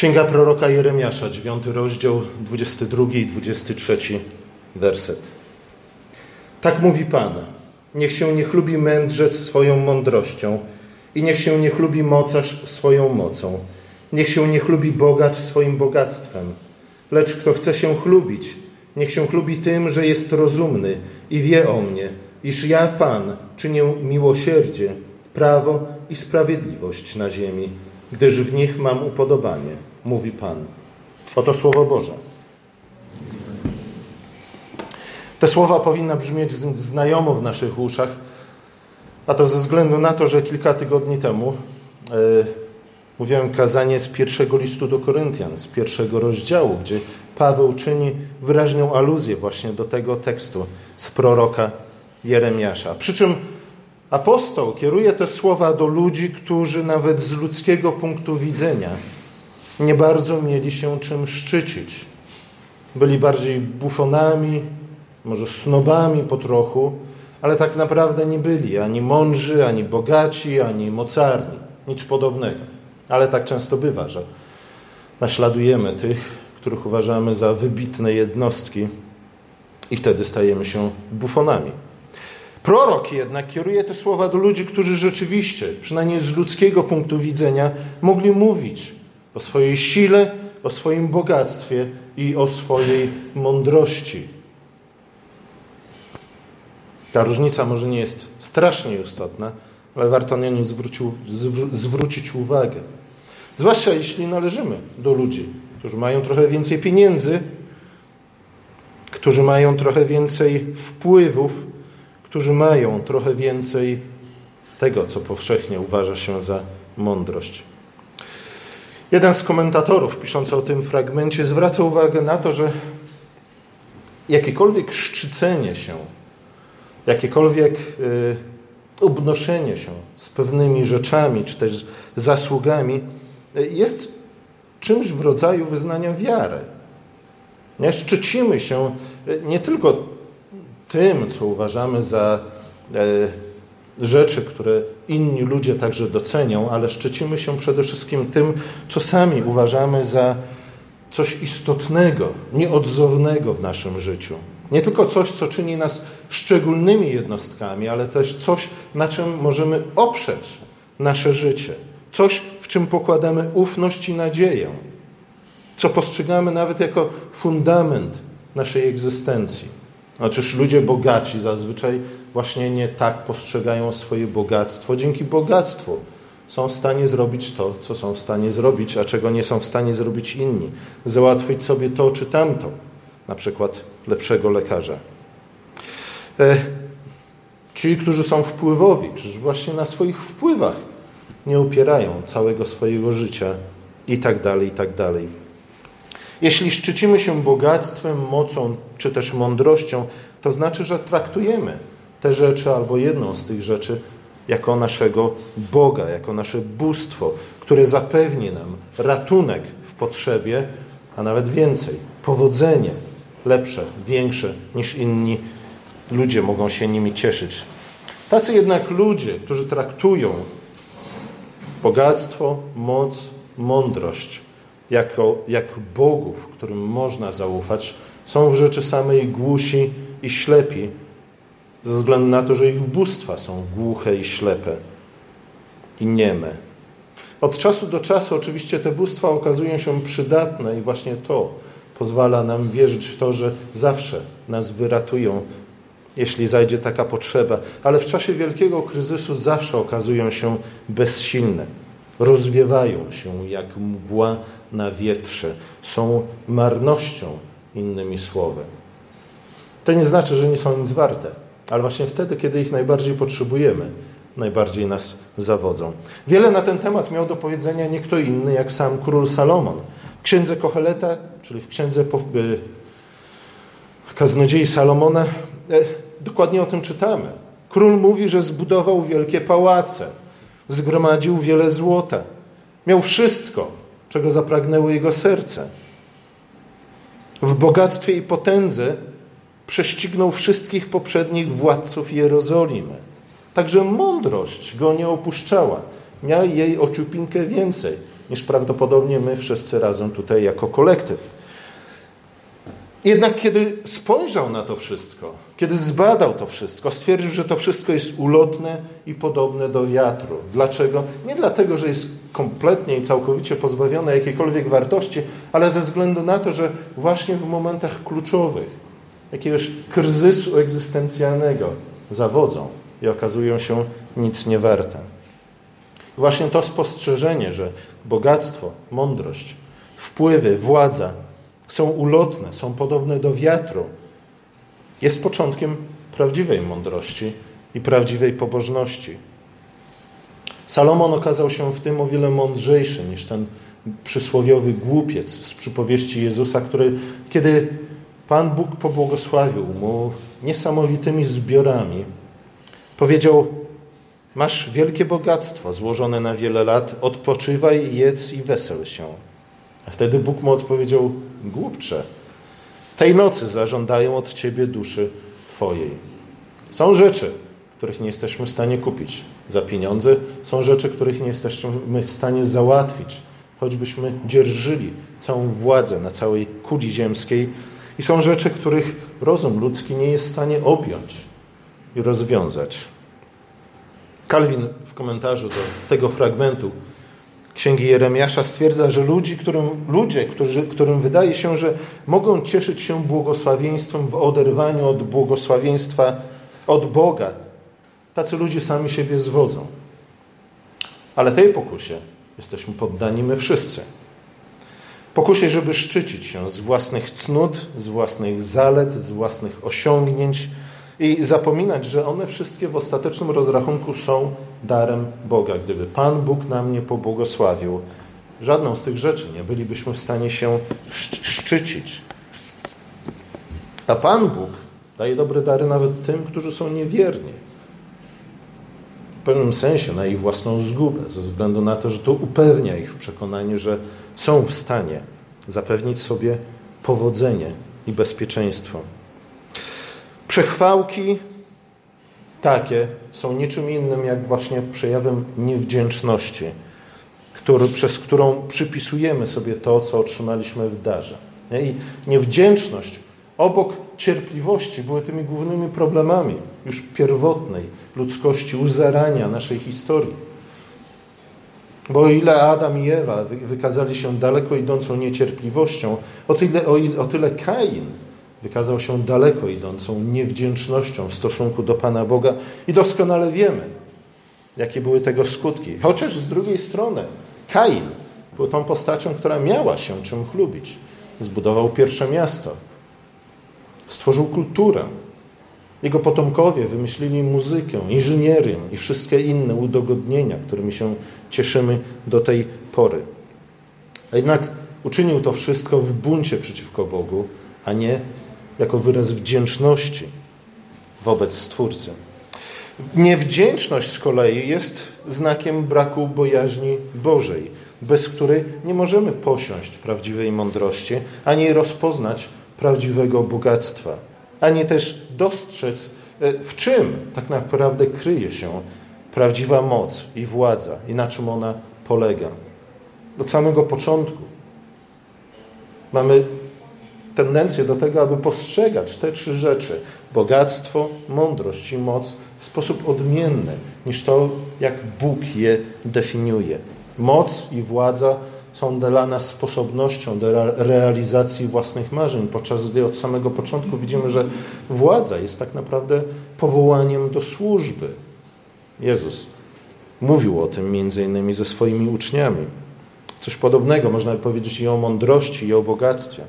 Księga proroka Jeremiasza, 9 rozdział, 22 i 23 werset. Tak mówi Pan. Niech się nie chlubi mędrzec swoją mądrością i niech się nie chlubi mocarz swoją mocą. Niech się nie chlubi bogacz swoim bogactwem. Lecz kto chce się chlubić, niech się chlubi tym, że jest rozumny i wie o mnie, iż ja, Pan, czynię miłosierdzie, prawo i sprawiedliwość na ziemi gdyż w nich mam upodobanie, mówi Pan. Oto słowo Boże. Te słowa powinna brzmieć znajomo w naszych uszach, a to ze względu na to, że kilka tygodni temu yy, mówiłem kazanie z pierwszego listu do Koryntian, z pierwszego rozdziału, gdzie Paweł czyni wyraźną aluzję właśnie do tego tekstu z proroka Jeremiasza. Przy czym Apostoł kieruje te słowa do ludzi, którzy nawet z ludzkiego punktu widzenia nie bardzo mieli się czym szczycić. Byli bardziej bufonami, może snobami po trochu, ale tak naprawdę nie byli ani mądrzy, ani bogaci, ani mocarni. Nic podobnego. Ale tak często bywa, że naśladujemy tych, których uważamy za wybitne jednostki i wtedy stajemy się bufonami. Prorok jednak kieruje te słowa do ludzi, którzy rzeczywiście, przynajmniej z ludzkiego punktu widzenia, mogli mówić o swojej sile, o swoim bogactwie i o swojej mądrości. Ta różnica może nie jest strasznie istotna, ale warto na nią zwrócić uwagę. Zwłaszcza jeśli należymy do ludzi, którzy mają trochę więcej pieniędzy, którzy mają trochę więcej wpływów, którzy mają trochę więcej tego, co powszechnie uważa się za mądrość. Jeden z komentatorów piszący o tym fragmencie zwraca uwagę na to, że jakiekolwiek szczycenie się, jakiekolwiek y, obnoszenie się z pewnymi rzeczami czy też zasługami y, jest czymś w rodzaju wyznania wiary. Nie? Szczycimy się y, nie tylko tym, co uważamy za rzeczy, które inni ludzie także docenią, ale szczycimy się przede wszystkim tym, co sami uważamy za coś istotnego, nieodzownego w naszym życiu. Nie tylko coś, co czyni nas szczególnymi jednostkami, ale też coś, na czym możemy oprzeć nasze życie. Coś, w czym pokładamy ufność i nadzieję. Co postrzegamy nawet jako fundament naszej egzystencji. Znaczyż ludzie bogaci zazwyczaj właśnie nie tak postrzegają swoje bogactwo. Dzięki bogactwu są w stanie zrobić to, co są w stanie zrobić, a czego nie są w stanie zrobić inni. Załatwić sobie to czy tamto, na przykład lepszego lekarza. E, ci, którzy są wpływowi, czyż właśnie na swoich wpływach nie upierają całego swojego życia i tak dalej, i tak dalej. Jeśli szczycimy się bogactwem, mocą czy też mądrością, to znaczy, że traktujemy te rzeczy albo jedną z tych rzeczy jako naszego Boga, jako nasze bóstwo, które zapewni nam ratunek w potrzebie, a nawet więcej, powodzenie lepsze, większe niż inni ludzie mogą się nimi cieszyć. Tacy jednak ludzie, którzy traktują bogactwo, moc, mądrość jako, jak bogów, którym można zaufać, są w rzeczy samej głusi i ślepi, ze względu na to, że ich bóstwa są głuche i ślepe i nieme. Od czasu do czasu oczywiście te bóstwa okazują się przydatne i właśnie to pozwala nam wierzyć w to, że zawsze nas wyratują, jeśli zajdzie taka potrzeba, ale w czasie wielkiego kryzysu zawsze okazują się bezsilne rozwiewają się jak mgła na wietrze, są marnością, innymi słowy. To nie znaczy, że nie są nic warte, ale właśnie wtedy, kiedy ich najbardziej potrzebujemy, najbardziej nas zawodzą. Wiele na ten temat miał do powiedzenia nie kto inny jak sam król Salomon. W księdze Koheleta, czyli w księdze kaznodziei Salomona, e, dokładnie o tym czytamy. Król mówi, że zbudował wielkie pałace, zgromadził wiele złota. Miał wszystko, czego zapragnęło jego serce. W bogactwie i potędze prześcignął wszystkich poprzednich władców Jerozolimy. Także mądrość go nie opuszczała. Miał jej ociupinkę więcej niż prawdopodobnie my wszyscy razem tutaj jako kolektyw. Jednak kiedy spojrzał na to wszystko, kiedy zbadał to wszystko, stwierdził, że to wszystko jest ulotne i podobne do wiatru. Dlaczego? Nie dlatego, że jest kompletnie i całkowicie pozbawione jakiejkolwiek wartości, ale ze względu na to, że właśnie w momentach kluczowych, jakiegoś kryzysu egzystencjalnego zawodzą i okazują się nic nie warte. Właśnie to spostrzeżenie, że bogactwo, mądrość, wpływy, władza są ulotne, są podobne do wiatru, jest początkiem prawdziwej mądrości i prawdziwej pobożności. Salomon okazał się w tym o wiele mądrzejszy niż ten przysłowiowy głupiec z przypowieści Jezusa, który, kiedy Pan Bóg pobłogosławił mu niesamowitymi zbiorami, powiedział: Masz wielkie bogactwo złożone na wiele lat, odpoczywaj, jedz i wesel się. A wtedy Bóg mu odpowiedział: Głupcze, tej nocy zażądają od ciebie duszy twojej. Są rzeczy, których nie jesteśmy w stanie kupić za pieniądze, są rzeczy, których nie jesteśmy w stanie załatwić, choćbyśmy dzierżyli całą władzę na całej kuli ziemskiej, i są rzeczy, których rozum ludzki nie jest w stanie objąć i rozwiązać. Kalwin w komentarzu do tego fragmentu Księgi Jeremiasza stwierdza, że ludzi, którym, ludzie, którzy, którym wydaje się, że mogą cieszyć się błogosławieństwem w oderwaniu od błogosławieństwa od Boga, tacy ludzie sami siebie zwodzą. Ale tej pokusie jesteśmy poddani my wszyscy. Pokusie, żeby szczycić się z własnych cnót, z własnych zalet, z własnych osiągnięć, i zapominać, że one wszystkie w ostatecznym rozrachunku są darem Boga. Gdyby Pan Bóg nam nie pobłogosławił, żadną z tych rzeczy nie bylibyśmy w stanie się szczycić. A Pan Bóg daje dobre dary nawet tym, którzy są niewierni. W pewnym sensie na ich własną zgubę, ze względu na to, że to upewnia ich w przekonaniu, że są w stanie zapewnić sobie powodzenie i bezpieczeństwo. Przechwałki takie są niczym innym jak właśnie przejawem niewdzięczności, który, przez którą przypisujemy sobie to, co otrzymaliśmy w darze. I niewdzięczność obok cierpliwości były tymi głównymi problemami już pierwotnej ludzkości, u zarania naszej historii. Bo o ile Adam i Ewa wykazali się daleko idącą niecierpliwością, o tyle, o, ile, o tyle Kain wykazał się daleko idącą niewdzięcznością w stosunku do Pana Boga i doskonale wiemy, jakie były tego skutki. Chociaż z drugiej strony Kain był tą postacią, która miała się czym chlubić. Zbudował pierwsze miasto, stworzył kulturę. Jego potomkowie wymyślili muzykę, inżynierię i wszystkie inne udogodnienia, którymi się cieszymy do tej pory. A jednak uczynił to wszystko w buncie przeciwko Bogu, a nie jako wyraz wdzięczności wobec Stwórcy. Niewdzięczność z kolei jest znakiem braku bojaźni Bożej, bez której nie możemy posiąść prawdziwej mądrości, ani rozpoznać prawdziwego bogactwa, ani też dostrzec, e, w czym tak naprawdę kryje się prawdziwa moc i władza i na czym ona polega. Od samego początku mamy tendencję do tego, aby postrzegać te trzy rzeczy bogactwo, mądrość i moc w sposób odmienny niż to, jak Bóg je definiuje. Moc i władza są dla nas sposobnością do realizacji własnych marzeń, podczas gdy od samego początku widzimy, że władza jest tak naprawdę powołaniem do służby. Jezus mówił o tym między innymi ze swoimi uczniami. Coś podobnego można powiedzieć i o mądrości, i o bogactwie.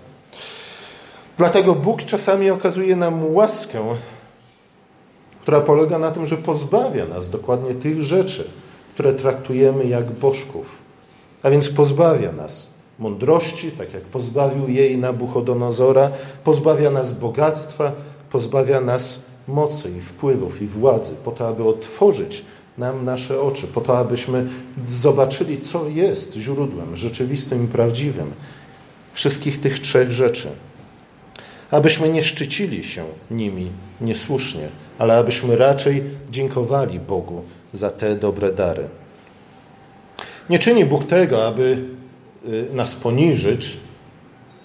Dlatego Bóg czasami okazuje nam łaskę, która polega na tym, że pozbawia nas dokładnie tych rzeczy, które traktujemy jak bożków. A więc pozbawia nas mądrości, tak jak pozbawił jej Nabuchodonozora, pozbawia nas bogactwa, pozbawia nas mocy i wpływów i władzy, po to, aby otworzyć nam nasze oczy, po to, abyśmy zobaczyli, co jest źródłem rzeczywistym i prawdziwym wszystkich tych trzech rzeczy abyśmy nie szczycili się nimi niesłusznie, ale abyśmy raczej dziękowali Bogu za te dobre dary. Nie czyni Bóg tego, aby y, nas poniżyć,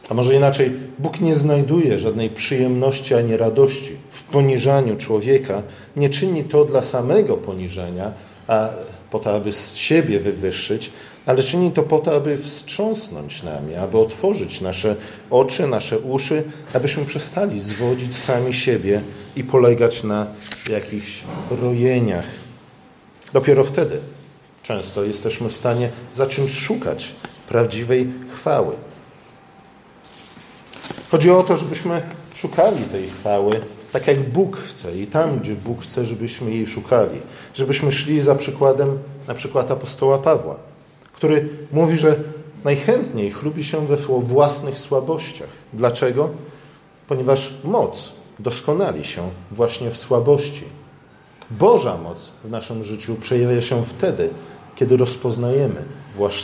a może inaczej, Bóg nie znajduje żadnej przyjemności ani radości w poniżaniu człowieka. Nie czyni to dla samego poniżenia, a po to, aby z siebie wywyższyć, ale czyni to po to, aby wstrząsnąć nami, aby otworzyć nasze oczy, nasze uszy, abyśmy przestali zwodzić sami siebie i polegać na jakichś rojeniach. Dopiero wtedy często jesteśmy w stanie zacząć szukać prawdziwej chwały. Chodzi o to, żebyśmy szukali tej chwały tak, jak Bóg chce i tam, gdzie Bóg chce, żebyśmy jej szukali. Żebyśmy szli za przykładem na przykład apostoła Pawła, który mówi, że najchętniej chlubi się we własnych słabościach. Dlaczego? Ponieważ moc doskonali się właśnie w słabości. Boża moc w naszym życiu przejawia się wtedy, kiedy rozpoznajemy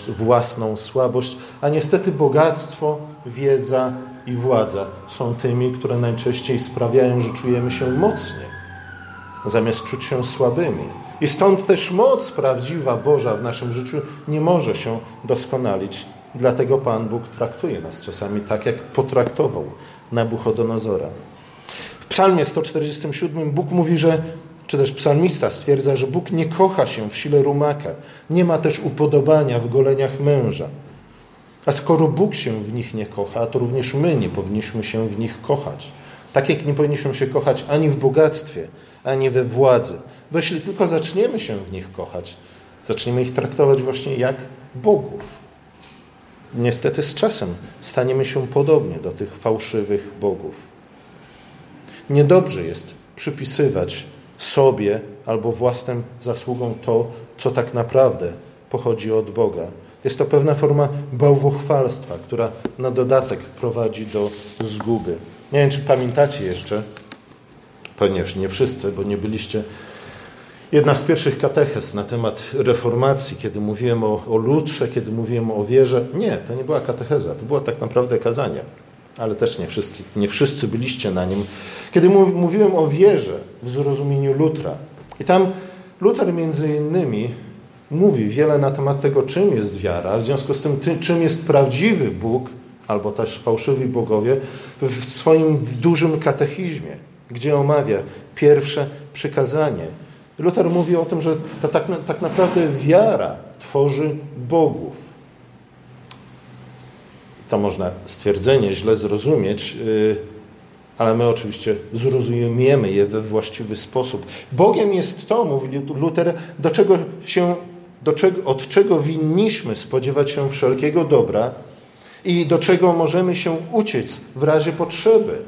własną słabość, a niestety bogactwo, wiedza i władza są tymi, które najczęściej sprawiają, że czujemy się mocnie, zamiast czuć się słabymi. I stąd też moc prawdziwa Boża w naszym życiu nie może się doskonalić. Dlatego Pan Bóg traktuje nas czasami tak, jak potraktował Nabuchodonozora. W Psalmie 147 Bóg mówi, że czy też psalmista stwierdza, że Bóg nie kocha się w sile rumaka, nie ma też upodobania w goleniach męża. A skoro Bóg się w nich nie kocha, to również my nie powinniśmy się w nich kochać. Tak jak nie powinniśmy się kochać ani w bogactwie, ani we władzy. Bo jeśli tylko zaczniemy się w nich kochać, zaczniemy ich traktować właśnie jak bogów. Niestety z czasem staniemy się podobnie do tych fałszywych bogów. Niedobrze jest przypisywać sobie albo własnym zasługom to, co tak naprawdę pochodzi od Boga. Jest to pewna forma bałwochwalstwa, która na dodatek prowadzi do zguby. Nie wiem, czy pamiętacie jeszcze, ponieważ nie wszyscy, bo nie byliście. Jedna z pierwszych katechez na temat reformacji, kiedy mówiłem o, o lutrze, kiedy mówiłem o wierze. Nie, to nie była katecheza, to było tak naprawdę kazanie. Ale też nie wszyscy, nie wszyscy byliście na nim. Kiedy mówiłem o wierze w zrozumieniu Lutra. I tam Luther między innymi mówi wiele na temat tego, czym jest wiara, w związku z tym, czym jest prawdziwy Bóg, albo też fałszywi bogowie, w swoim dużym katechizmie, gdzie omawia pierwsze przykazanie. Luther mówi o tym, że to tak, tak naprawdę wiara tworzy bogów. To można stwierdzenie źle zrozumieć, y, ale my oczywiście zrozumiemy je we właściwy sposób. Bogiem jest to, mówi Luther, do czego się do czego, od czego winniśmy spodziewać się wszelkiego dobra i do czego możemy się uciec w razie potrzeby.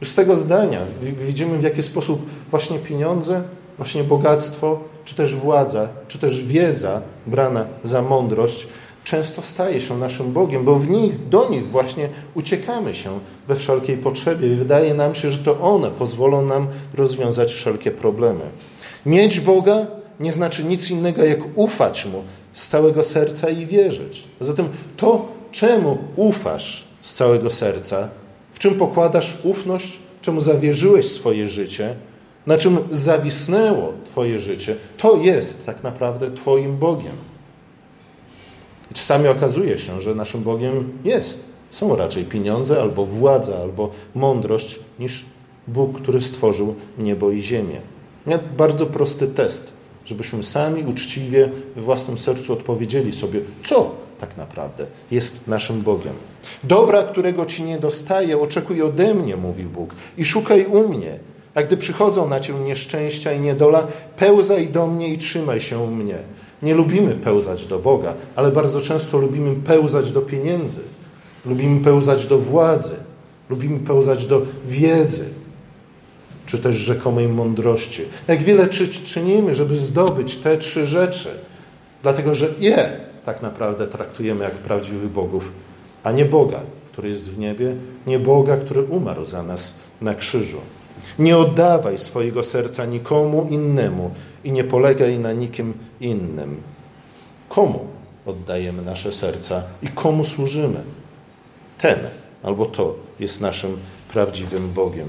Już z tego zdania widzimy, w jaki sposób właśnie pieniądze, właśnie bogactwo, czy też władza, czy też wiedza brana za mądrość często staje się naszym Bogiem, bo w nich, do nich właśnie uciekamy się we wszelkiej potrzebie i wydaje nam się, że to one pozwolą nam rozwiązać wszelkie problemy. Mieć Boga nie znaczy nic innego, jak ufać Mu z całego serca i wierzyć. Zatem to, czemu ufasz z całego serca, w czym pokładasz ufność, czemu zawierzyłeś swoje życie, na czym zawisnęło Twoje życie, to jest tak naprawdę Twoim Bogiem. I czasami okazuje się, że naszym Bogiem jest. Są raczej pieniądze, albo władza, albo mądrość, niż Bóg, który stworzył niebo i ziemię. Bardzo prosty test żebyśmy sami uczciwie we własnym sercu odpowiedzieli sobie, co tak naprawdę jest naszym Bogiem. Dobra, którego ci nie dostaję, oczekuj ode mnie, mówi Bóg, i szukaj u mnie. A gdy przychodzą na cię nieszczęścia i niedola, pełzaj do mnie i trzymaj się mnie. Nie lubimy pełzać do Boga, ale bardzo często lubimy pełzać do pieniędzy, lubimy pełzać do władzy, lubimy pełzać do wiedzy, czy też rzekomej mądrości. Jak wiele czynimy, żeby zdobyć te trzy rzeczy, dlatego że je tak naprawdę traktujemy jak prawdziwych bogów, a nie Boga, który jest w niebie, nie Boga, który umarł za nas na krzyżu. Nie oddawaj swojego serca nikomu innemu i nie polegaj na nikim innym. Komu oddajemy nasze serca i komu służymy? Ten albo to jest naszym prawdziwym Bogiem.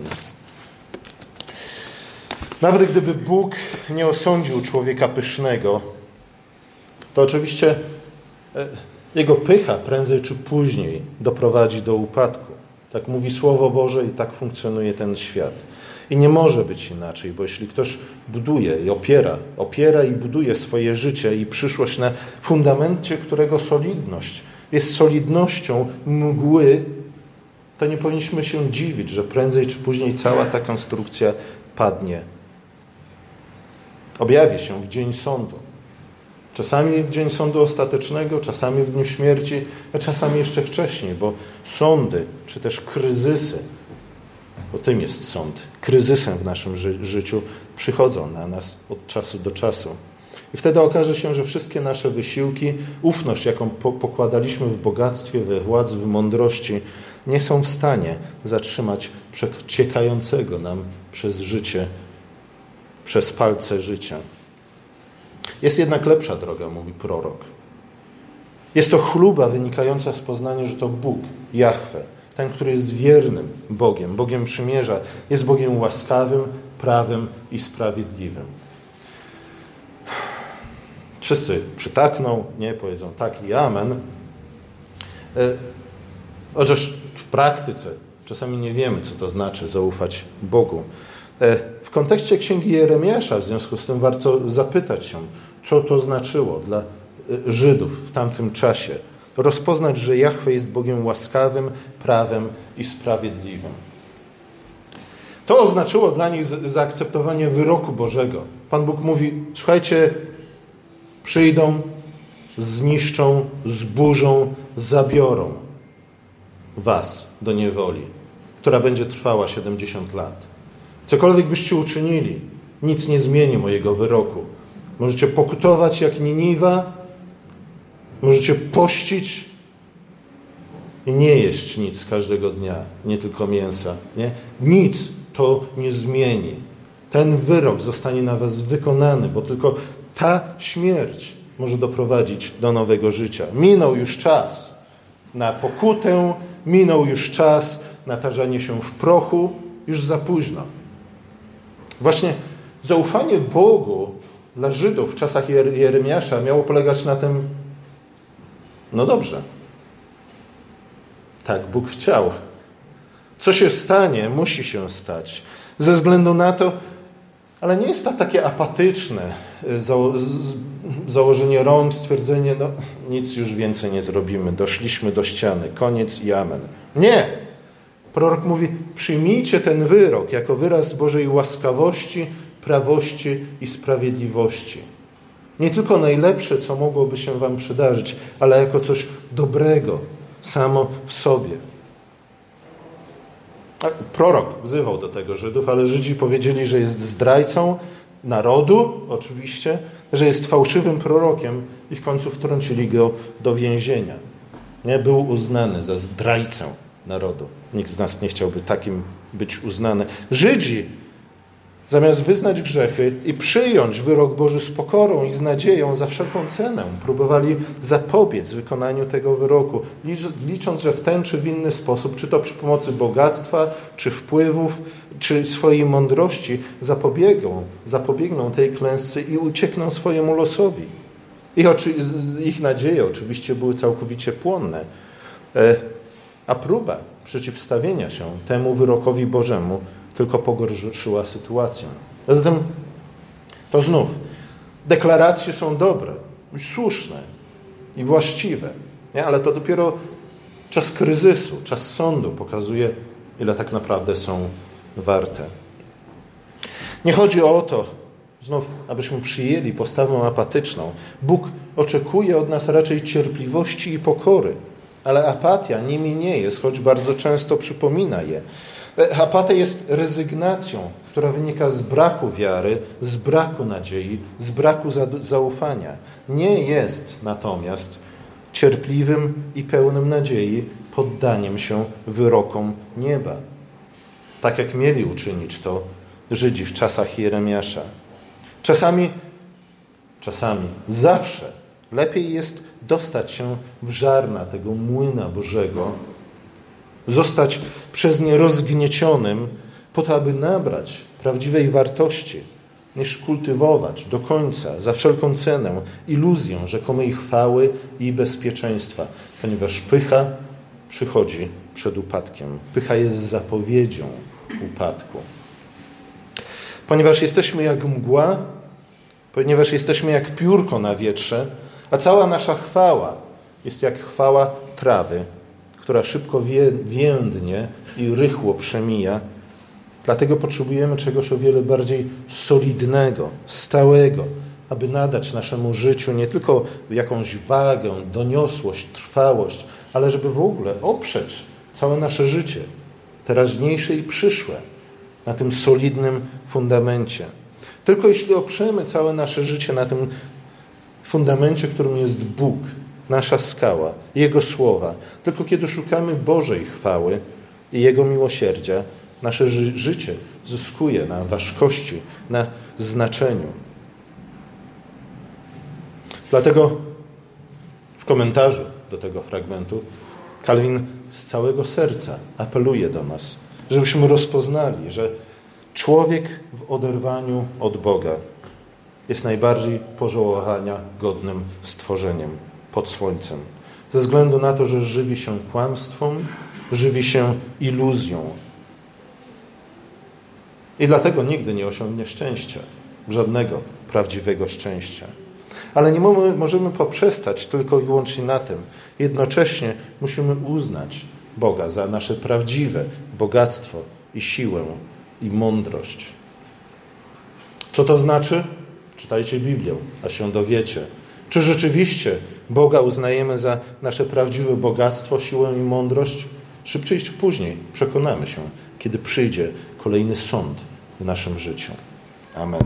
Nawet gdyby Bóg nie osądził człowieka pysznego, to oczywiście e, jego pycha prędzej czy później doprowadzi do upadku. Tak mówi Słowo Boże i tak funkcjonuje ten świat. I nie może być inaczej, bo jeśli ktoś buduje i opiera, opiera i buduje swoje życie i przyszłość na fundamencie, którego solidność jest solidnością mgły, to nie powinniśmy się dziwić, że prędzej czy później cała ta konstrukcja padnie. Objawi się w dzień sądu. Czasami w dzień sądu ostatecznego, czasami w dniu śmierci, a czasami jeszcze wcześniej, bo sądy czy też kryzysy, bo tym jest sąd, kryzysem w naszym ży życiu przychodzą na nas od czasu do czasu. I wtedy okaże się, że wszystkie nasze wysiłki, ufność, jaką po pokładaliśmy w bogactwie, we władzy, w mądrości, nie są w stanie zatrzymać przeciekającego nam przez życie, przez palce życia. Jest jednak lepsza droga, mówi prorok. Jest to chluba wynikająca z poznania, że to Bóg, Jahwe, ten, który jest wiernym Bogiem, Bogiem przymierza, jest Bogiem łaskawym, prawym i sprawiedliwym. Wszyscy przytakną, nie, powiedzą tak i amen. E, chociaż w praktyce czasami nie wiemy, co to znaczy zaufać Bogu. W kontekście księgi Jeremiasza, w związku z tym warto zapytać się, co to znaczyło dla e, Żydów w tamtym czasie. Rozpoznać, że Jahwe jest Bogiem łaskawym, prawem i sprawiedliwym. To oznaczyło dla nich zaakceptowanie wyroku Bożego. Pan Bóg mówi: Słuchajcie, przyjdą, zniszczą, zburzą, zabiorą was do niewoli, która będzie trwała 70 lat. Cokolwiek byście uczynili, nic nie zmieni mojego wyroku. Możecie pokutować jak Niniwa, możecie pościć i nie jeść nic każdego dnia, nie tylko mięsa. Nie? Nic to nie zmieni. Ten wyrok zostanie na was wykonany, bo tylko ta śmierć może doprowadzić do nowego życia. Minął już czas na pokutę, minął już czas na tarzanie się w prochu, już za późno. Właśnie zaufanie Bogu dla Żydów w czasach Jeremiasza miało polegać na tym, no dobrze, tak Bóg chciał. Co się stanie, musi się stać. Ze względu na to, ale nie jest to takie apatyczne zało założenie rąk, stwierdzenie, no nic już więcej nie zrobimy, doszliśmy do ściany, koniec i amen. Nie! Prorok mówi, przyjmijcie ten wyrok jako wyraz Bożej łaskawości, prawości i sprawiedliwości. Nie tylko najlepsze, co mogłoby się wam przydarzyć, ale jako coś dobrego samo w sobie. Prorok wzywał do tego Żydów, ale Żydzi powiedzieli, że jest zdrajcą narodu, oczywiście, że jest fałszywym prorokiem i w końcu wtrącili go do więzienia. Nie? Był uznany za zdrajcę narodu. Nikt z nas nie chciałby takim być uznany. Żydzi Zamiast wyznać grzechy i przyjąć wyrok Boży z pokorą i z nadzieją za wszelką cenę, próbowali zapobiec wykonaniu tego wyroku, licząc, że w ten czy w inny sposób, czy to przy pomocy bogactwa, czy wpływów, czy swojej mądrości, zapobiegą, zapobiegną tej klęsce i uciekną swojemu losowi. Ich, ich nadzieje oczywiście były całkowicie płonne, e, a próba przeciwstawienia się temu wyrokowi Bożemu tylko pogorszyła sytuację. Zatem to znów, deklaracje są dobre, słuszne i właściwe, nie? ale to dopiero czas kryzysu, czas sądu pokazuje, ile tak naprawdę są warte. Nie chodzi o to, znów, abyśmy przyjęli postawę apatyczną. Bóg oczekuje od nas raczej cierpliwości i pokory, ale apatia nimi nie jest, choć bardzo często przypomina je. Apatia jest rezygnacją, która wynika z braku wiary, z braku nadziei, z braku zaufania. Nie jest natomiast cierpliwym i pełnym nadziei poddaniem się wyrokom nieba. Tak jak mieli uczynić to Żydzi w czasach Jeremiasza. Czasami, czasami, zawsze lepiej jest dostać się w żarna tego młyna Bożego, zostać przez nie rozgniecionym, po to, aby nabrać prawdziwej wartości, niż kultywować do końca, za wszelką cenę, iluzję rzekomej chwały i bezpieczeństwa, ponieważ pycha przychodzi przed upadkiem. Pycha jest zapowiedzią upadku. Ponieważ jesteśmy jak mgła, ponieważ jesteśmy jak piórko na wietrze, a cała nasza chwała jest jak chwała trawy, która szybko więdnie i rychło przemija. Dlatego potrzebujemy czegoś o wiele bardziej solidnego, stałego, aby nadać naszemu życiu nie tylko jakąś wagę, doniosłość, trwałość, ale żeby w ogóle oprzeć całe nasze życie, teraźniejsze i przyszłe, na tym solidnym fundamencie. Tylko jeśli oprzemy całe nasze życie na tym fundamencie, którym jest Bóg, nasza skała, Jego słowa, tylko kiedy szukamy Bożej chwały i Jego miłosierdzia, nasze ży życie zyskuje na ważkości, na znaczeniu. Dlatego w komentarzu do tego fragmentu Kalwin z całego serca apeluje do nas, żebyśmy rozpoznali, że człowiek w oderwaniu od Boga jest najbardziej pożałowania godnym stworzeniem pod słońcem. Ze względu na to, że żywi się kłamstwem, żywi się iluzją. I dlatego nigdy nie osiągnie szczęścia, żadnego prawdziwego szczęścia. Ale nie możemy poprzestać tylko i wyłącznie na tym. Jednocześnie musimy uznać Boga za nasze prawdziwe bogactwo i siłę i mądrość. Co to znaczy? Czytajcie Biblię, a się dowiecie. Czy rzeczywiście Boga uznajemy za nasze prawdziwe bogactwo, siłę i mądrość? Szybciej czy później przekonamy się, kiedy przyjdzie kolejny sąd w naszym życiu. Amen.